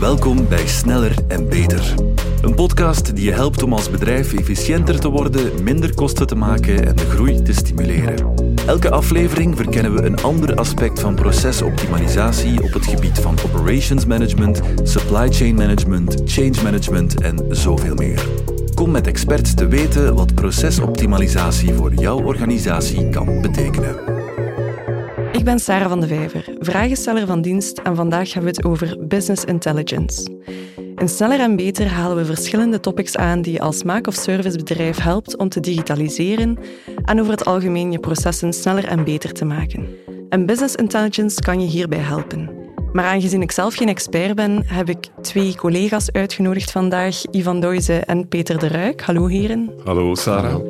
Welkom bij Sneller en Beter. Een podcast die je helpt om als bedrijf efficiënter te worden, minder kosten te maken en de groei te stimuleren. Elke aflevering verkennen we een ander aspect van procesoptimalisatie op het gebied van operations management, supply chain management, change management en zoveel meer. Kom met experts te weten wat procesoptimalisatie voor jouw organisatie kan betekenen. Ik ben Sarah van de Vijver, vragensteller van dienst en vandaag hebben we het over business intelligence. In Sneller en Beter halen we verschillende topics aan die je als maak- of servicebedrijf helpt om te digitaliseren en over het algemeen je processen sneller en beter te maken. En business intelligence kan je hierbij helpen. Maar aangezien ik zelf geen expert ben, heb ik twee collega's uitgenodigd vandaag, Ivan Doijze en Peter de Ruik. Hallo heren. Hallo Sarah.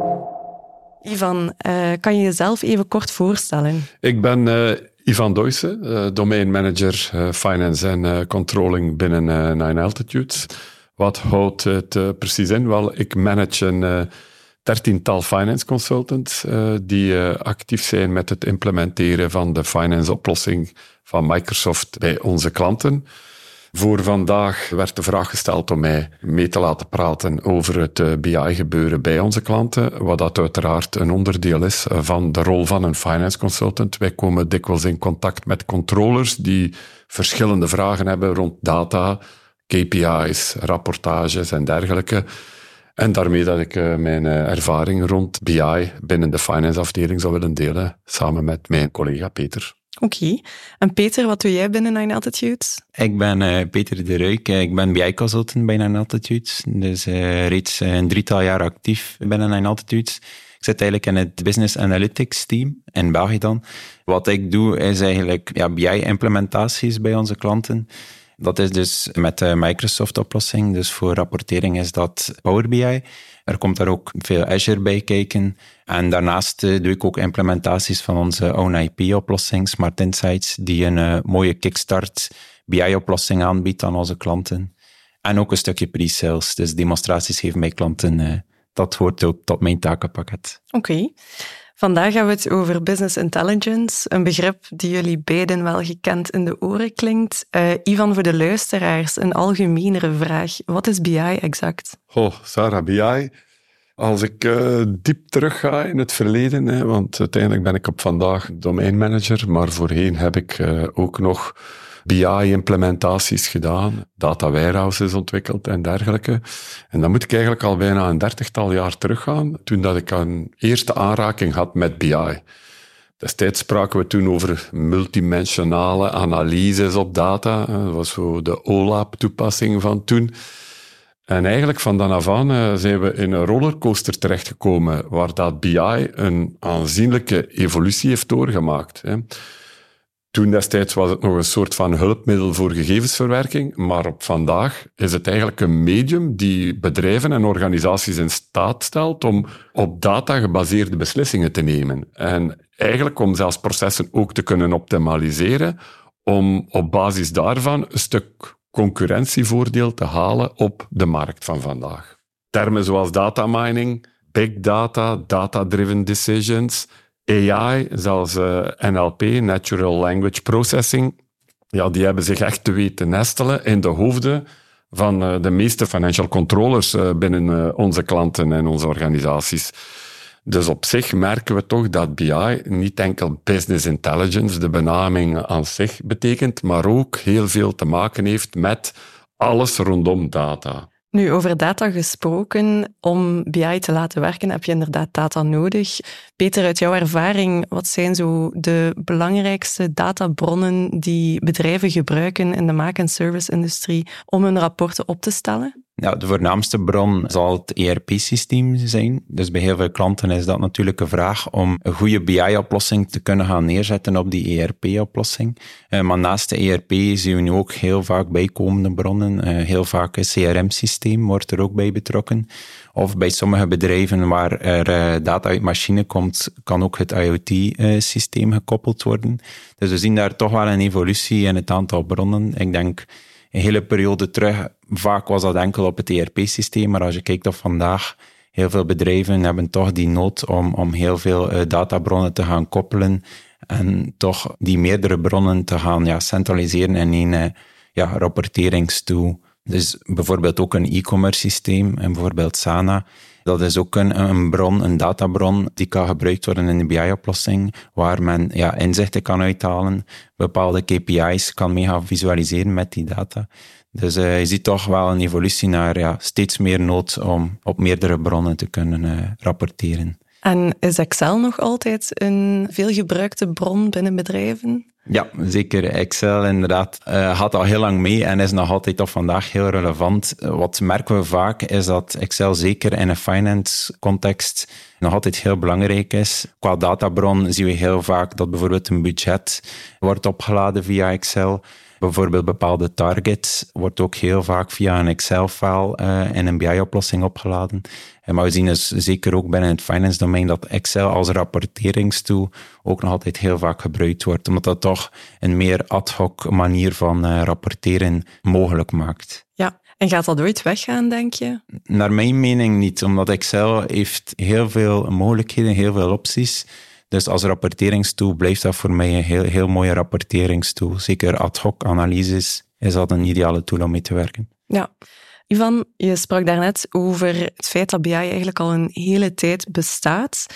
Ivan, uh, kan je jezelf even kort voorstellen? Ik ben uh, Ivan Doijse, uh, domeinmanager finance en controlling binnen Nine Altitudes. Wat houdt het precies in? Wel, ik manage een dertiental finance consultants die actief zijn met het implementeren van de finance oplossing van Microsoft bij onze klanten. Voor vandaag werd de vraag gesteld om mij mee te laten praten over het eh, BI-gebeuren bij onze klanten, wat dat uiteraard een onderdeel is eh, van de rol van een finance consultant. Wij komen dikwijls in contact met controllers die verschillende vragen hebben rond data, KPI's, rapportages en dergelijke. En daarmee dat ik eh, mijn ervaring rond BI binnen de finance afdeling zou willen delen, samen met mijn collega Peter. Oké. En Peter, wat doe jij binnen Nine Altitudes? Ik ben uh, Peter de Ruik. Ik ben BI-consultant bij Nine Altitudes. Dus uh, reeds een drietal jaar actief binnen Nine Altitudes. Ik zit eigenlijk in het Business Analytics team in België dan. Wat ik doe is eigenlijk ja, BI-implementaties bij onze klanten. Dat is dus met de Microsoft-oplossing. Dus voor rapportering is dat Power BI. Er komt daar ook veel Azure bij kijken. En daarnaast eh, doe ik ook implementaties van onze own IP-oplossing, Smart Insights, die een uh, mooie kickstart BI-oplossing aanbiedt aan onze klanten. En ook een stukje pre-sales, dus demonstraties geven bij klanten. Uh, dat hoort ook tot mijn takenpakket. Oké. Vandaag hebben we het over business intelligence, een begrip die jullie beiden wel gekend in de oren klinkt. Uh, Ivan, voor de luisteraars, een algemenere vraag. Wat is BI exact? Oh, Sarah, BI. Als ik uh, diep terugga in het verleden, hè, want uiteindelijk ben ik op vandaag domeinmanager, maar voorheen heb ik uh, ook nog BI-implementaties gedaan, data warehouses ontwikkeld en dergelijke. En dan moet ik eigenlijk al bijna een dertigtal jaar teruggaan, toen dat ik een eerste aanraking had met BI. Destijds spraken we toen over multidimensionale analyses op data. Dat was zo de OLAP-toepassing van toen. En eigenlijk van dan af aan eh, zijn we in een rollercoaster terechtgekomen waar dat BI een aanzienlijke evolutie heeft doorgemaakt. Toen destijds was het nog een soort van hulpmiddel voor gegevensverwerking, maar op vandaag is het eigenlijk een medium die bedrijven en organisaties in staat stelt om op data gebaseerde beslissingen te nemen. En eigenlijk om zelfs processen ook te kunnen optimaliseren, om op basis daarvan een stuk concurrentievoordeel te halen op de markt van vandaag. Termen zoals data mining, big data, data-driven decisions, AI, zelfs eh, NLP, Natural Language Processing, ja, die hebben zich echt te weten nestelen in de hoofden van uh, de meeste financial controllers uh, binnen onze klanten en onze organisaties. Dus op zich merken we toch dat BI niet enkel business intelligence, de benaming aan zich betekent, maar ook heel veel te maken heeft met alles rondom data. Nu, over data gesproken, om BI te laten werken heb je inderdaad data nodig. Peter, uit jouw ervaring, wat zijn zo de belangrijkste databronnen die bedrijven gebruiken in de maak- en service-industrie om hun rapporten op te stellen? Ja, de voornaamste bron zal het ERP-systeem zijn. Dus bij heel veel klanten is dat natuurlijk een vraag om een goede BI-oplossing te kunnen gaan neerzetten op die ERP-oplossing. Uh, maar naast de ERP zien we nu ook heel vaak bijkomende bronnen. Uh, heel vaak een CRM-systeem wordt er ook bij betrokken. Of bij sommige bedrijven waar er uh, data uit machine komt, kan ook het IoT-systeem gekoppeld worden. Dus we zien daar toch wel een evolutie in het aantal bronnen. Ik denk een hele periode terug, vaak was dat enkel op het ERP-systeem, maar als je kijkt op vandaag, heel veel bedrijven hebben toch die nood om, om heel veel uh, databronnen te gaan koppelen en toch die meerdere bronnen te gaan ja, centraliseren in één, uh, ja, rapporteringstool. Dus bijvoorbeeld ook een e-commerce systeem, en bijvoorbeeld Sana. Dat is ook een, een bron, een databron, die kan gebruikt worden in de BI-oplossing, waar men ja, inzichten kan uithalen, bepaalde KPI's kan mee gaan visualiseren met die data. Dus uh, je ziet toch wel een evolutie naar ja, steeds meer nood om op meerdere bronnen te kunnen uh, rapporteren. En is Excel nog altijd een veelgebruikte bron binnen bedrijven? Ja, zeker. Excel inderdaad uh, gaat al heel lang mee en is nog altijd tot vandaag heel relevant. Wat merken we vaak is dat Excel zeker in een finance context nog altijd heel belangrijk is. Qua databron zien we heel vaak dat bijvoorbeeld een budget wordt opgeladen via Excel. Bijvoorbeeld bepaalde targets wordt ook heel vaak via een Excel-file uh, in een BI-oplossing opgeladen. En maar we zien dus zeker ook binnen het finance domein dat Excel als rapporteringstool ook nog altijd heel vaak gebruikt wordt, omdat dat toch een meer ad hoc manier van uh, rapporteren mogelijk maakt. Ja, en gaat dat ooit weggaan, denk je? Naar mijn mening niet, omdat Excel heeft heel veel mogelijkheden, heel veel opties. Dus als rapporteringstool blijft dat voor mij een heel, heel mooie rapporteringstool. Zeker ad hoc analyses is dat een ideale tool om mee te werken. Ja. Ivan, je sprak daarnet over het feit dat BI eigenlijk al een hele tijd bestaat,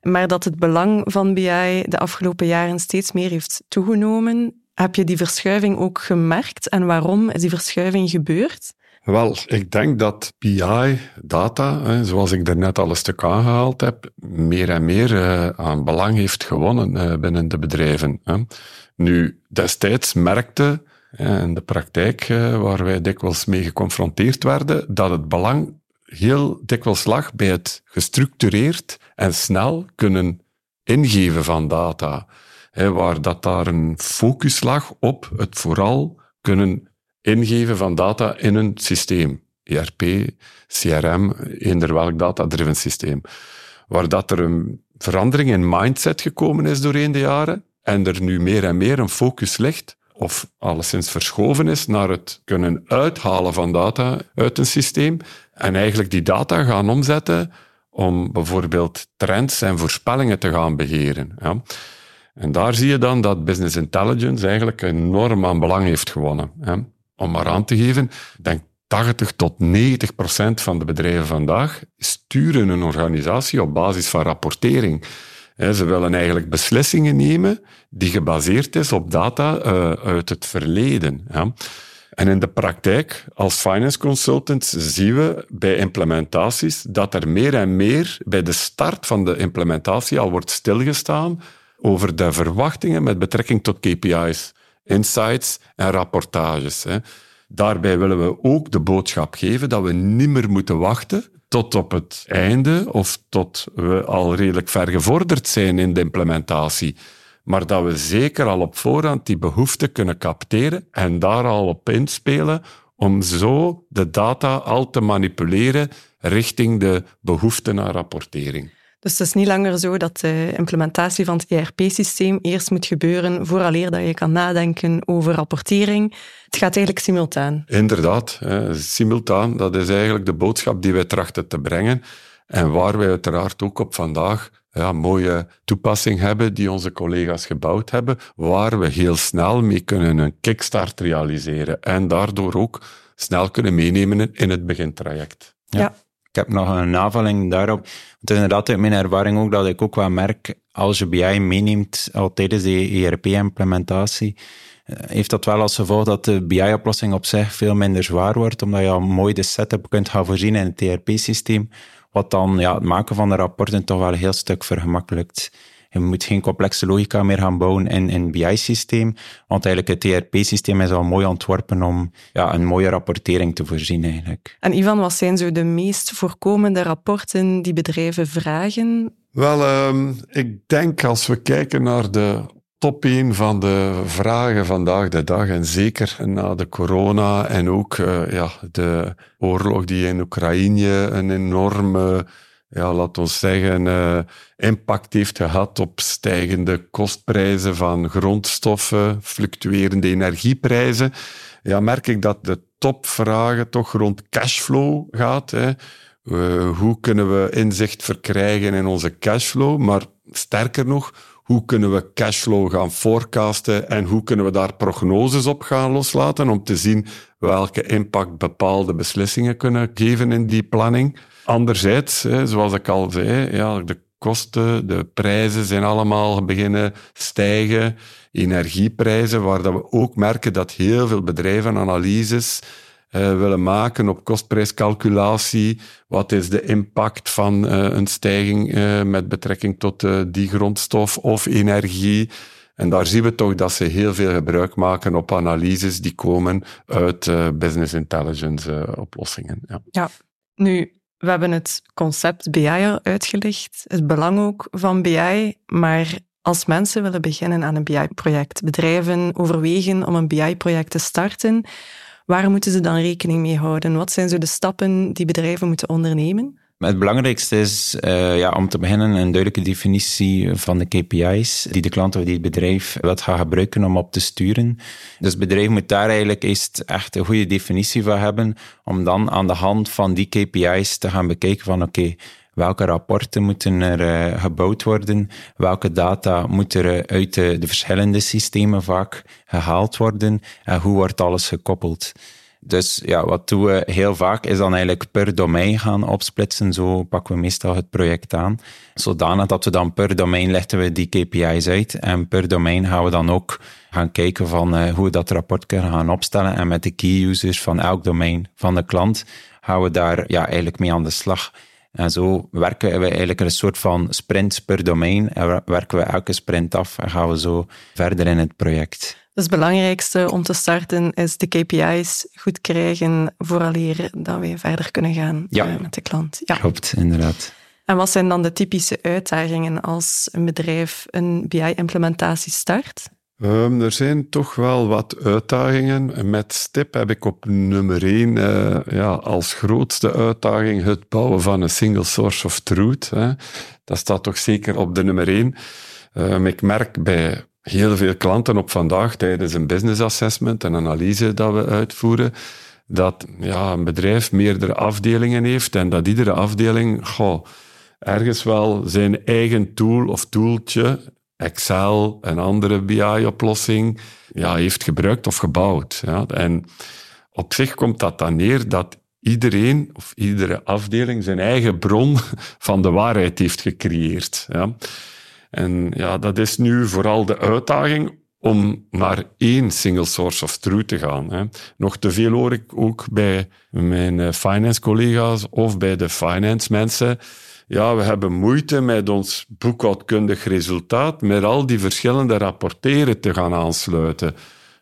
maar dat het belang van BI de afgelopen jaren steeds meer heeft toegenomen. Heb je die verschuiving ook gemerkt en waarom is die verschuiving gebeurd? Wel, ik denk dat BI, data, zoals ik er net al een stuk aangehaald heb, meer en meer uh, aan belang heeft gewonnen uh, binnen de bedrijven. Nu, destijds merkte in de praktijk, uh, waar wij dikwijls mee geconfronteerd werden, dat het belang heel dikwijls lag bij het gestructureerd en snel kunnen ingeven van data. Waar dat daar een focus lag op het vooral kunnen ingeven van data in een systeem. ERP, CRM, eender welk data-driven systeem. Waar dat er een verandering in mindset gekomen is doorheen de jaren en er nu meer en meer een focus ligt, of alleszins verschoven is, naar het kunnen uithalen van data uit een systeem en eigenlijk die data gaan omzetten om bijvoorbeeld trends en voorspellingen te gaan beheren. Ja. En daar zie je dan dat business intelligence eigenlijk enorm aan belang heeft gewonnen. Om maar aan te geven, denk 80 tot 90 procent van de bedrijven vandaag sturen een organisatie op basis van rapportering. Ze willen eigenlijk beslissingen nemen die gebaseerd is op data uh, uit het verleden. En in de praktijk, als finance consultants, zien we bij implementaties dat er meer en meer bij de start van de implementatie al wordt stilgestaan over de verwachtingen met betrekking tot KPI's insights en rapportages. Hè. Daarbij willen we ook de boodschap geven dat we niet meer moeten wachten tot op het einde of tot we al redelijk ver gevorderd zijn in de implementatie. Maar dat we zeker al op voorhand die behoefte kunnen capteren en daar al op inspelen om zo de data al te manipuleren richting de behoefte naar rapportering. Dus het is niet langer zo dat de implementatie van het ERP-systeem eerst moet gebeuren vooraleer dat je kan nadenken over rapportering. Het gaat eigenlijk simultaan. Inderdaad, simultaan. Dat is eigenlijk de boodschap die wij trachten te brengen. En waar wij uiteraard ook op vandaag ja, mooie toepassing hebben die onze collega's gebouwd hebben, waar we heel snel mee kunnen een kickstart realiseren en daardoor ook snel kunnen meenemen in het begintraject. ja. Heb nog een aanvulling daarop. Het is inderdaad uit mijn ervaring ook dat ik ook wel merk, als je BI meeneemt al tijdens de ERP-implementatie, eh, heeft dat wel als gevolg dat de BI-oplossing op zich veel minder zwaar wordt, omdat je al mooi de setup kunt gaan voorzien in het ERP-systeem, wat dan ja, het maken van de rapporten toch wel een heel stuk vergemakkelijkt. Je moet geen complexe logica meer gaan bouwen in een BI-systeem, want eigenlijk het ERP-systeem is al mooi ontworpen om ja, een mooie rapportering te voorzien eigenlijk. En Ivan, wat zijn zo de meest voorkomende rapporten die bedrijven vragen? Wel, um, ik denk als we kijken naar de top 1 van de vragen vandaag de dag. En zeker na de corona en ook uh, ja, de oorlog die in Oekraïne een enorme ja, laat ons zeggen, uh, impact heeft gehad op stijgende kostprijzen van grondstoffen, fluctuerende energieprijzen, ja, merk ik dat de topvragen toch rond cashflow gaat. Hè. Uh, hoe kunnen we inzicht verkrijgen in onze cashflow? Maar sterker nog, hoe kunnen we cashflow gaan forecasten en hoe kunnen we daar prognoses op gaan loslaten om te zien welke impact bepaalde beslissingen kunnen geven in die planning. Anderzijds, zoals ik al zei, ja, de kosten, de prijzen zijn allemaal beginnen stijgen. Energieprijzen, waar dat we ook merken dat heel veel bedrijven analyses uh, willen maken op kostprijscalculatie. Wat is de impact van uh, een stijging uh, met betrekking tot die grondstof of energie? En daar zien we toch dat ze heel veel gebruik maken op analyses die komen uit business intelligence oplossingen. Ja. ja, nu, we hebben het concept BI al uitgelegd, het belang ook van BI, maar als mensen willen beginnen aan een BI-project, bedrijven overwegen om een BI-project te starten, Waar moeten ze dan rekening mee houden? Wat zijn zo de stappen die bedrijven moeten ondernemen? Het belangrijkste is uh, ja, om te beginnen een duidelijke definitie van de KPI's die de klant of die het bedrijf wilt gaan gebruiken om op te sturen. Dus het bedrijf moet daar eigenlijk eerst echt een goede definitie van hebben, om dan aan de hand van die KPI's te gaan bekijken van oké, welke rapporten moeten er uh, gebouwd worden, welke data moet er uit de, de, verschillende systemen vaak gehaald worden en hoe wordt alles gekoppeld. Dus ja, wat doen we heel vaak is dan eigenlijk per domein gaan opsplitsen. Zo pakken we meestal het project aan. Zodanig dat we dan per domein leggen we die KPI's uit. En per domein gaan we dan ook gaan kijken van uh, hoe we dat rapport kunnen gaan opstellen. En met de key users van elk domein van de klant gaan we daar ja, eigenlijk mee aan de slag. En zo werken we eigenlijk een soort van sprint per domein. En werken we elke sprint af en gaan we zo verder in het project. Dus het belangrijkste om te starten is de KPI's goed krijgen vooraleer dat we verder kunnen gaan ja. Eh, met de klant. Ja, klopt, inderdaad. En wat zijn dan de typische uitdagingen als een bedrijf een BI-implementatie start? Um, er zijn toch wel wat uitdagingen. Met STIP heb ik op nummer één uh, ja, als grootste uitdaging het bouwen van een single source of truth. Dat staat toch zeker op de nummer één. Um, ik merk bij heel veel klanten op vandaag tijdens een business assessment, een analyse dat we uitvoeren, dat ja, een bedrijf meerdere afdelingen heeft en dat iedere afdeling goh, ergens wel zijn eigen tool of tooltje Excel, een andere BI-oplossing, ja, heeft gebruikt of gebouwd. Ja. En op zich komt dat dan neer dat iedereen of iedere afdeling zijn eigen bron van de waarheid heeft gecreëerd. Ja. En ja, dat is nu vooral de uitdaging om naar één single source of truth te gaan. Hè. Nog te veel hoor ik ook bij mijn eh, finance collega's of bij de finance mensen ja, we hebben moeite met ons boekhoudkundig resultaat, met al die verschillende rapporteren te gaan aansluiten.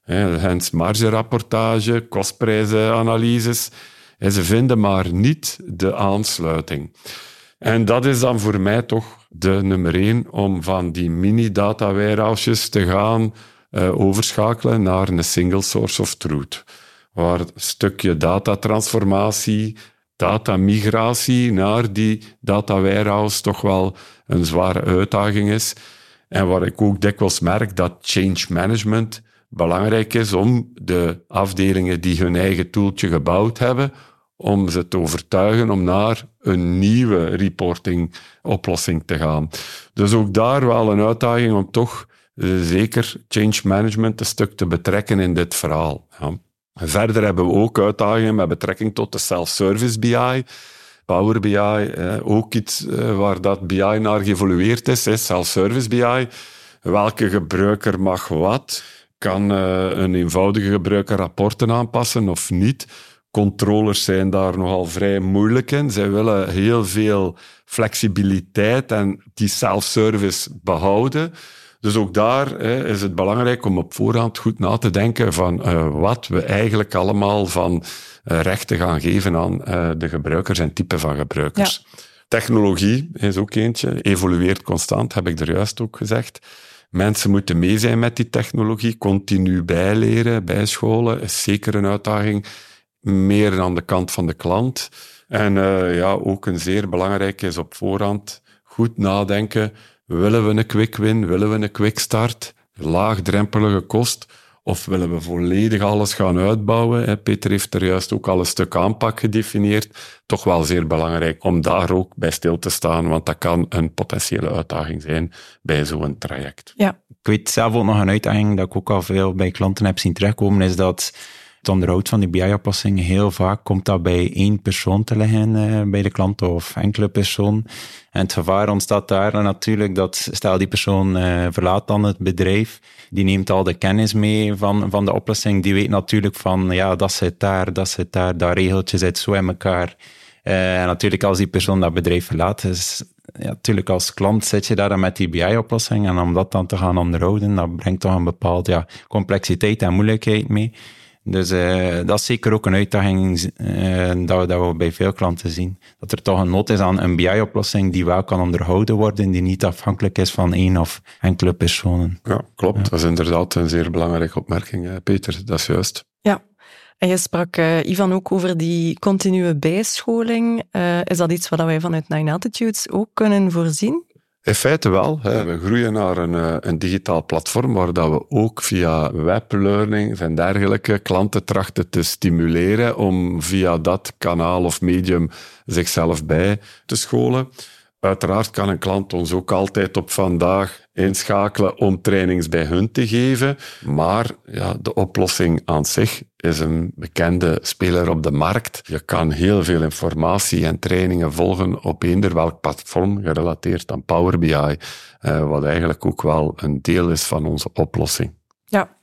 Hens margerapportage, kostprijzenanalyses. En ze vinden maar niet de aansluiting. En dat is dan voor mij toch de nummer één om van die mini-data warehouses te gaan uh, overschakelen naar een single source of truth. Waar een stukje datatransformatie, datamigratie naar die data warehouse toch wel een zware uitdaging is. En waar ik ook dikwijls merk dat change management belangrijk is om de afdelingen die hun eigen toeltje gebouwd hebben, om ze te overtuigen om naar een nieuwe reporting oplossing te gaan. Dus ook daar wel een uitdaging om toch uh, zeker change management een stuk te betrekken in dit verhaal. Ja. Verder hebben we ook uitdagingen met betrekking tot de self-service BI. Power BI, eh, ook iets eh, waar dat BI naar geëvolueerd is, is self-service BI. Welke gebruiker mag wat? Kan uh, een eenvoudige gebruiker rapporten aanpassen of niet? Controllers zijn daar nogal vrij moeilijk in. Zij willen heel veel flexibiliteit en die self-service behouden. Dus ook daar hè, is het belangrijk om op voorhand goed na te denken van uh, wat we eigenlijk allemaal van uh, rechten gaan geven aan uh, de gebruikers en type van gebruikers. Ja. Technologie is ook eentje, evolueert constant, heb ik er juist ook gezegd. Mensen moeten mee zijn met die technologie, continu bijleren, bijscholen, is zeker een uitdaging. Meer aan de kant van de klant. En ja, ook een zeer belangrijk is op voorhand goed nadenken Willen we een quick win? Willen we een quick start? Laagdrempelige kost? Of willen we volledig alles gaan uitbouwen? Peter heeft er juist ook al een stuk aanpak gedefinieerd. Toch wel zeer belangrijk om daar ook bij stil te staan, want dat kan een potentiële uitdaging zijn bij zo'n traject. Ja. Ik weet zelf ook nog een uitdaging dat ik ook al veel bij klanten heb zien terugkomen, is dat het onderhoud van die BI-oplossing heel vaak komt dat bij één persoon te liggen uh, bij de klant of enkele persoon. En het gevaar ontstaat daar natuurlijk dat, stel die persoon uh, verlaat dan het bedrijf, die neemt al de kennis mee van, van de oplossing, die weet natuurlijk van, ja, dat zit daar, dat zit daar, dat regeltje zit zo in elkaar. Uh, en natuurlijk als die persoon dat bedrijf verlaat, is ja, natuurlijk als klant zit je daar dan met die BI-oplossing en om dat dan te gaan onderhouden, dat brengt toch een bepaalde ja, complexiteit en moeilijkheid mee. Dus uh, dat is zeker ook een uitdaging uh, dat, we, dat we bij veel klanten zien. Dat er toch een nood is aan een BI-oplossing die wel kan onderhouden worden, die niet afhankelijk is van één of enkele personen. Ja, klopt. Ja. Dat is inderdaad een zeer belangrijke opmerking, Peter. Dat is juist. Ja. En je sprak, uh, Ivan, ook over die continue bijscholing. is dat iets wat wij vanuit Nine Altitudes ook kunnen voorzien? In feite wel. Hè. We groeien naar een, eh, een digitaal platform waar dat we ook via weblearning en dergelijke klanten trachten te stimuleren om via dat kanaal of medium zichzelf bij te scholen. Uiteraard kan een klant ons ook altijd op vandaag inschakelen om trainings bij hun te geven. Maar ja, de oplossing aan zich is een bekende speler op de markt. Je kan heel veel informatie en trainingen volgen op eender welk platform gerelateerd aan Power BI, eh, wat eigenlijk ook wel een deel is van onze oplossing. Ja.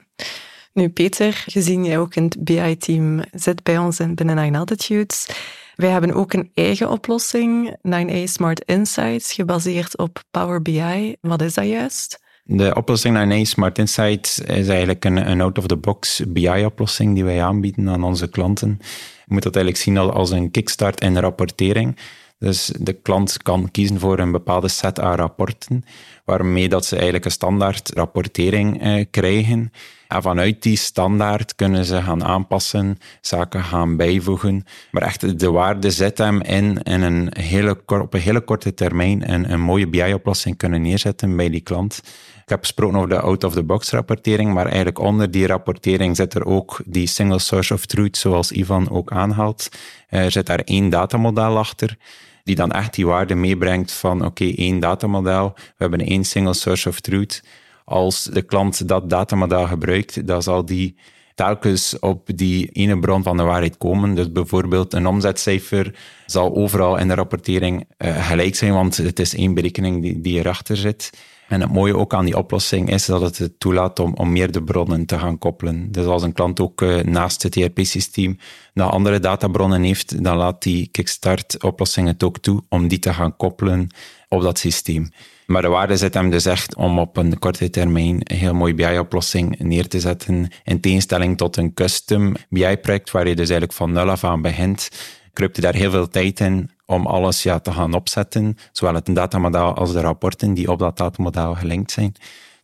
Nu, Peter, gezien jij ook in het BI-team zit bij ons in binnen Nine Altitudes, wij hebben ook een eigen oplossing, 9A Smart Insights, gebaseerd op Power BI. Wat is dat juist? De oplossing 9A Smart Insights is eigenlijk een, een out-of-the-box BI-oplossing die wij aanbieden aan onze klanten. Je moet dat eigenlijk zien als een kickstart in rapportering. Dus de klant kan kiezen voor een bepaalde set aan rapporten, waarmee dat ze eigenlijk een standaard rapportering eh, krijgen. En vanuit die standaard kunnen ze gaan aanpassen, zaken gaan bijvoegen. Maar echt de waarde zet hem in, in een hele, op een hele korte termijn en een mooie BI-oplossing kunnen neerzetten bij die klant. Ik heb gesproken over de out-of-the-box rapportering, maar eigenlijk onder die rapportering zit er ook die single source of truth, zoals Ivan ook aanhaalt. Er zit daar één datamodel achter die dan echt die waarde meebrengt van oké, één datamodel, we hebben één single source of truth. Als de klant dat datamodel gebruikt, dan zal die telkens op die ene bron van de waarheid komen. Dus bijvoorbeeld een omzetcijfer zal overal in de rapportering uh, gelijk zijn, want het is één berekening die, die erachter zit. En het mooie ook aan die oplossing is dat het het toelaat om, om meerdere bronnen te gaan koppelen. Dus als een klant ook uh, naast het ERP-systeem naar andere databronnen heeft, dan laat die Kickstart-oplossing het ook toe om die te gaan koppelen op dat systeem. Maar de waarde zit hem dus echt om op een korte termijn een heel mooie BI-oplossing neer te zetten. In tegenstelling tot een custom BI-project, waar je dus eigenlijk van nul af aan begint, kruipt je daar heel veel tijd in om alles ja, te gaan opzetten, zowel het datamodel als de rapporten die op dat datamodel gelinkt zijn.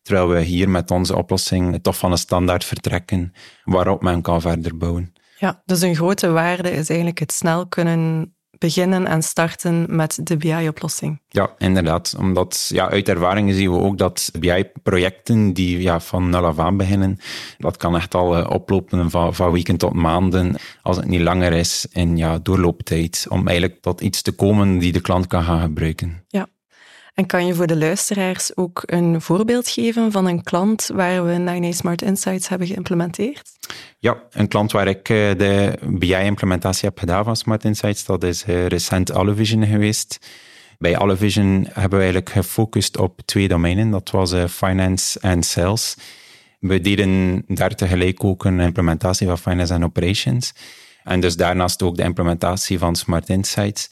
Terwijl we hier met onze oplossing toch van een standaard vertrekken waarop men kan verder bouwen. Ja, dus een grote waarde is eigenlijk het snel kunnen beginnen en starten met de BI-oplossing. Ja, inderdaad. Omdat ja, uit ervaring zien we ook dat BI-projecten die ja, van nul af aan beginnen, dat kan echt al uh, oplopen van, van weken tot maanden, als het niet langer is in ja, doorlooptijd, om eigenlijk tot iets te komen die de klant kan gaan gebruiken. Ja. En kan je voor de luisteraars ook een voorbeeld geven van een klant waar we 9 Smart Insights hebben geïmplementeerd? Ja, een klant waar ik eh, de BI-implementatie heb gedaan van Smart Insights, dat is eh, recent Allevision geweest. Bij Allevision hebben we eigenlijk gefocust op twee domeinen. Dat was eh, finance en sales. We deden daar tegelijk ook een implementatie van finance en operations. En dus daarnaast ook de implementatie van Smart Insights.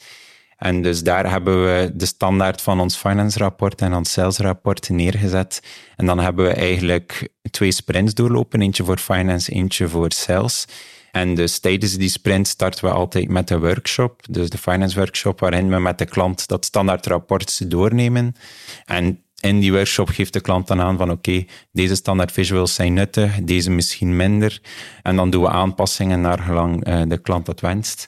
En dus daar hebben we de standaard van ons finance rapport en ons sales rapport neergezet. En dan hebben we eigenlijk twee sprints doorlopen, eentje voor finance, eentje voor sales. En dus tijdens die sprint starten we altijd met de workshop, dus de finance workshop, waarin we met de klant dat standaard rapport doornemen. En in die workshop geeft de klant dan aan van oké, deze standaard visuals zijn nuttig, deze misschien minder. En dan doen we aanpassingen naar gelang uh, de klant dat wenst.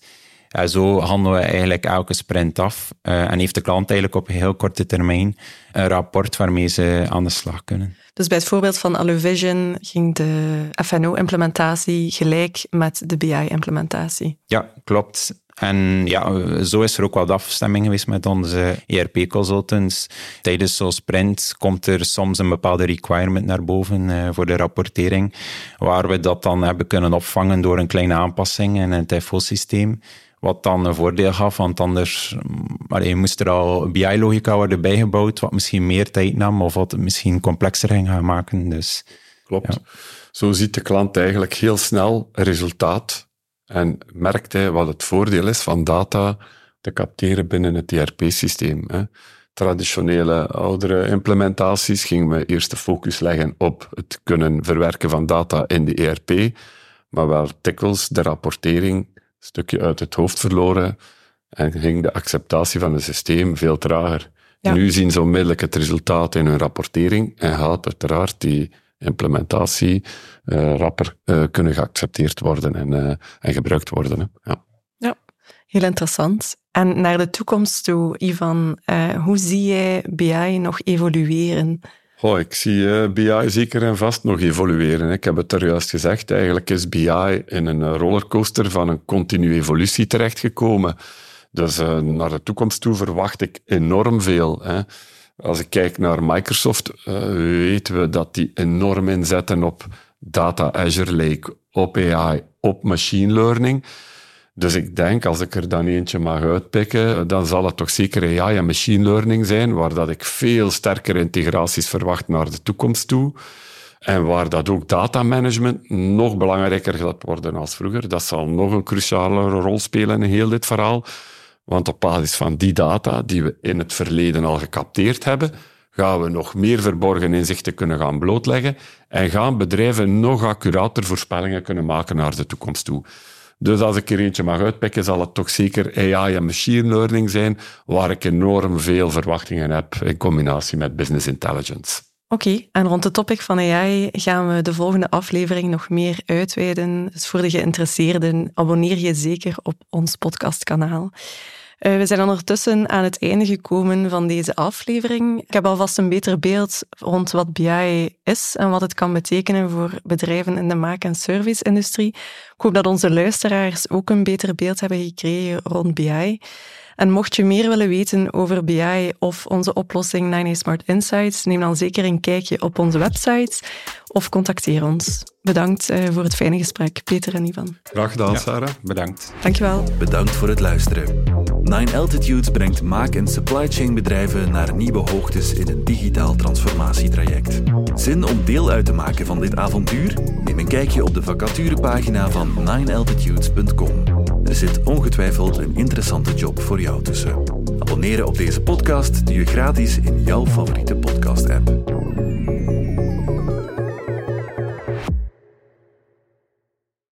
Ja, zo handelen we eigenlijk elke sprint af en heeft de klant eigenlijk op een heel korte termijn een rapport waarmee ze aan de slag kunnen. Dus bij het voorbeeld van Aluvision ging de FNO-implementatie gelijk met de BI-implementatie. Ja, klopt. En ja, zo is er ook wat afstemming geweest met onze ERP-consultants. Tijdens zo'n sprint komt er soms een bepaalde requirement naar boven uh, voor de rapportering, waar we dat dan hebben kunnen opvangen door een kleine aanpassing in het FO-systeem. Wat dan een voordeel gaf, want anders allee, moest er al BI-logica worden bijgebouwd, wat misschien meer tijd nam of wat het misschien complexer ging gaan maken. Dus, Klopt. Zo ziet de klant eigenlijk heel snel resultaat en merkt hij wat het voordeel is van data te capteren binnen het ERP-systeem. Traditionele, oudere implementaties gingen we eerst de focus leggen op het kunnen verwerken van data in de ERP, maar waar dikwijls de rapportering stukje uit het hoofd verloren en ging de acceptatie van het systeem veel trager. Nu zien ze onmiddellijk het resultaat in hun rapportering en gaat uiteraard die implementatie uh, rapper uh, kunnen geaccepteerd worden en, uh, en gebruikt worden. Hè. Ja. ja, heel interessant. En naar de toekomst toe, Ivan, hoe zie jij BI nog evolueren? Oh, ik zie BI zeker en vast nog evolueren. Ik heb het er juist gezegd, eigenlijk is BI in een rollercoaster van een continue evolutie terechtgekomen. Dus naar de toekomst toe verwacht ik enorm veel. Hè. Als ik kijk naar Microsoft, weten we dat die enorm inzetten op data Azure Lake, op AI, op machine learning. Dus ik denk, als ik er dan eentje mag uitpikken, dan zal het toch zeker AI en machine learning zijn, waar dat ik veel sterkere integraties verwacht naar de toekomst toe. En waar dat ook data management nog belangrijker gaat worden als vroeger. Dat zal nog een cruciale rol spelen in heel dit verhaal. Want op basis van die data die we in het verleden al gecapteerd hebben, gaan we nog meer verborgen inzichten kunnen gaan blootleggen en gaan bedrijven nog accurater voorspellingen kunnen maken naar de toekomst toe. Dus als ik er eentje mag uitpikken, zal het toch zeker AI en machine learning zijn, waar ik enorm veel verwachtingen heb in combinatie met business intelligence. Oké, en rond de topic van AI gaan we de volgende aflevering nog meer uitweiden. Dus voor de geïnteresseerden, abonneer je zeker op ons podcastkanaal. Uh, we zijn ondertussen aan het einde gekomen van deze aflevering. Ik heb alvast een beter beeld rond wat BI is en wat het kan betekenen voor bedrijven in de maak- en service-industrie. Ik hoop dat onze luisteraars ook een beter beeld hebben gekregen rond BI. En mocht je meer willen weten over BI of onze oplossing 9 Smart Insights, neem dan zeker een kijkje op onze website of contacteer ons. Bedankt uh, voor het fijne gesprek, Peter en Ivan. Graag gedaan, ja, Sarah. Bedankt. Dankjewel. Bedankt voor het luisteren. Nine Altitudes brengt maak- en supply chain bedrijven naar nieuwe hoogtes in een digitaal transformatietraject. Zin om deel uit te maken van dit avontuur? Neem een kijkje op de vacaturepagina van ninealtitudes.com. Er zit ongetwijfeld een interessante job voor jou tussen. Abonneren op deze podcast doe je gratis in jouw favoriete podcast-app.